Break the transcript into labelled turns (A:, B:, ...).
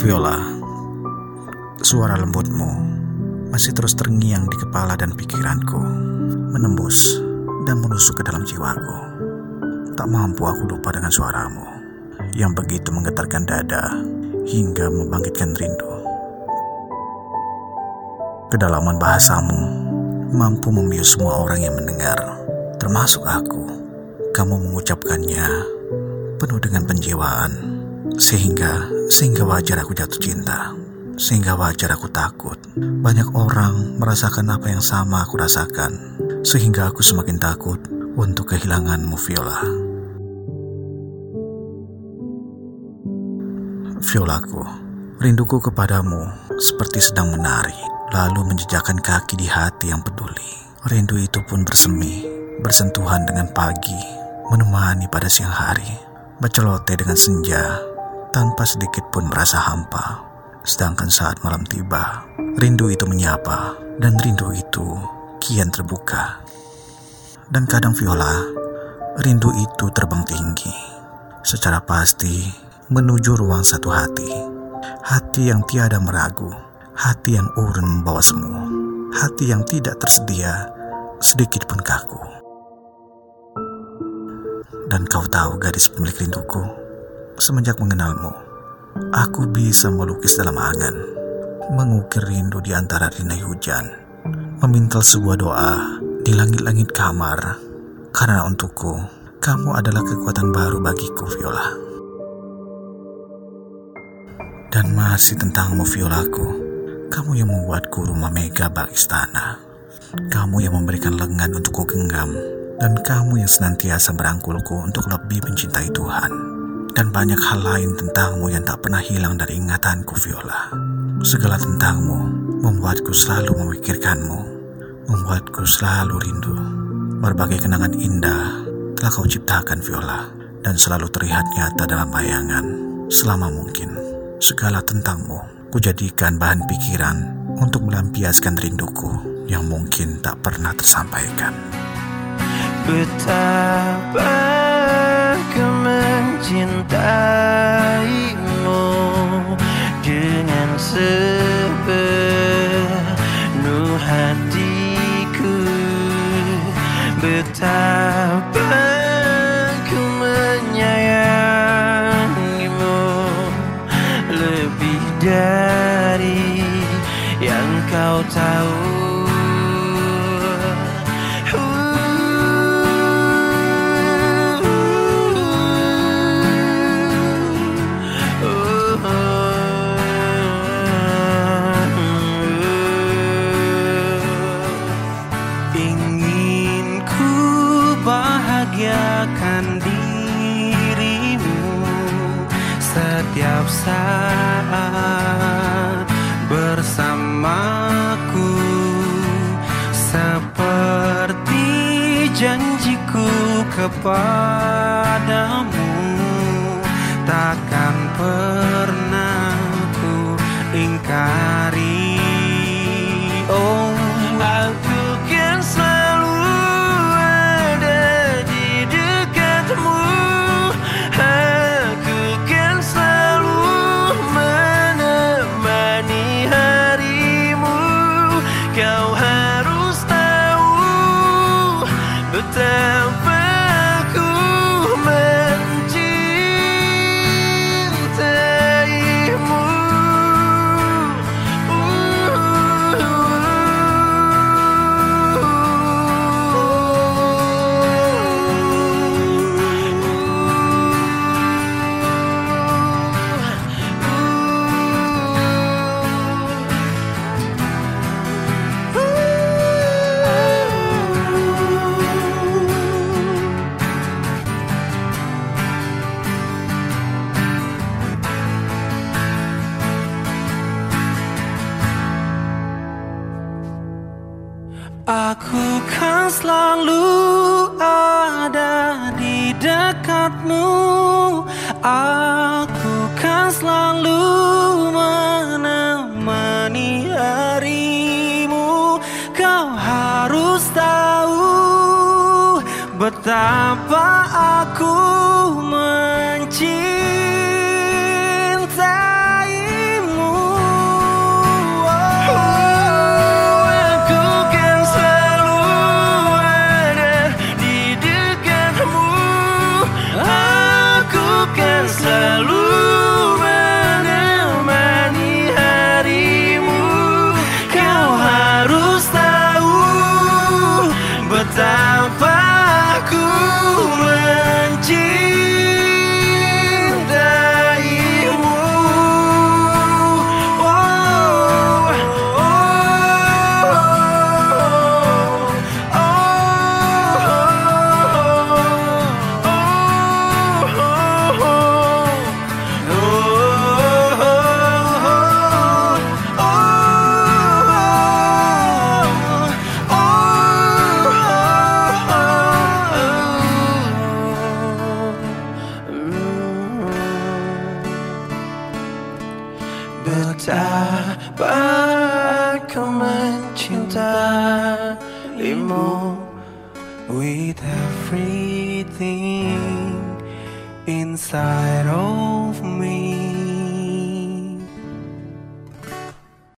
A: Viola, suara lembutmu masih terus terngiang di kepala dan pikiranku, menembus dan menusuk ke dalam jiwaku. Tak mampu aku lupa dengan suaramu yang begitu menggetarkan dada hingga membangkitkan rindu. Kedalaman bahasamu mampu membius semua orang yang mendengar, termasuk aku. Kamu mengucapkannya penuh dengan penjiwaan, sehingga sehingga wajar aku jatuh cinta, sehingga wajar aku takut. Banyak orang merasakan apa yang sama aku rasakan, sehingga aku semakin takut untuk kehilanganmu, Viola. Violaku, rinduku kepadamu seperti sedang menari, lalu menjejakkan kaki di hati yang peduli. Rindu itu pun bersemi, bersentuhan dengan pagi, menemani pada siang hari, bercelote dengan senja, tanpa sedikit pun merasa hampa. Sedangkan saat malam tiba, rindu itu menyapa, dan rindu itu kian terbuka. Dan kadang Viola, rindu itu terbang tinggi, secara pasti menuju ruang satu hati. Hati yang tiada meragu, hati yang urun membawa semua, hati yang tidak tersedia sedikit pun kaku. Dan kau tahu gadis pemilik rinduku, semenjak mengenalmu, aku bisa melukis dalam angan, mengukir rindu di antara rinai hujan, memintal sebuah doa di langit-langit kamar, karena untukku, kamu adalah kekuatan baru bagiku, Viola. Dan masih tentangmu, Violaku, kamu yang membuatku rumah mega bak istana. Kamu yang memberikan lengan untukku genggam dan kamu yang senantiasa merangkulku untuk lebih mencintai Tuhan. Dan banyak hal lain tentangmu yang tak pernah hilang dari ingatanku, Viola. Segala tentangmu membuatku selalu memikirkanmu, membuatku selalu rindu. Berbagai kenangan indah telah kau ciptakan, Viola, dan selalu terlihat nyata dalam bayangan selama mungkin. Segala tentangmu kujadikan bahan pikiran untuk melampiaskan rinduku yang mungkin tak pernah tersampaikan.
B: Betapa Betapa ku menyayangimu Lebih dari yang kau tahu setiap saat bersamaku. Seperti janjiku kepadamu selalu ada di dekatmu. Aku kan selalu menemani harimu. Kau harus tahu betapa aku mencintaimu With everything inside. Of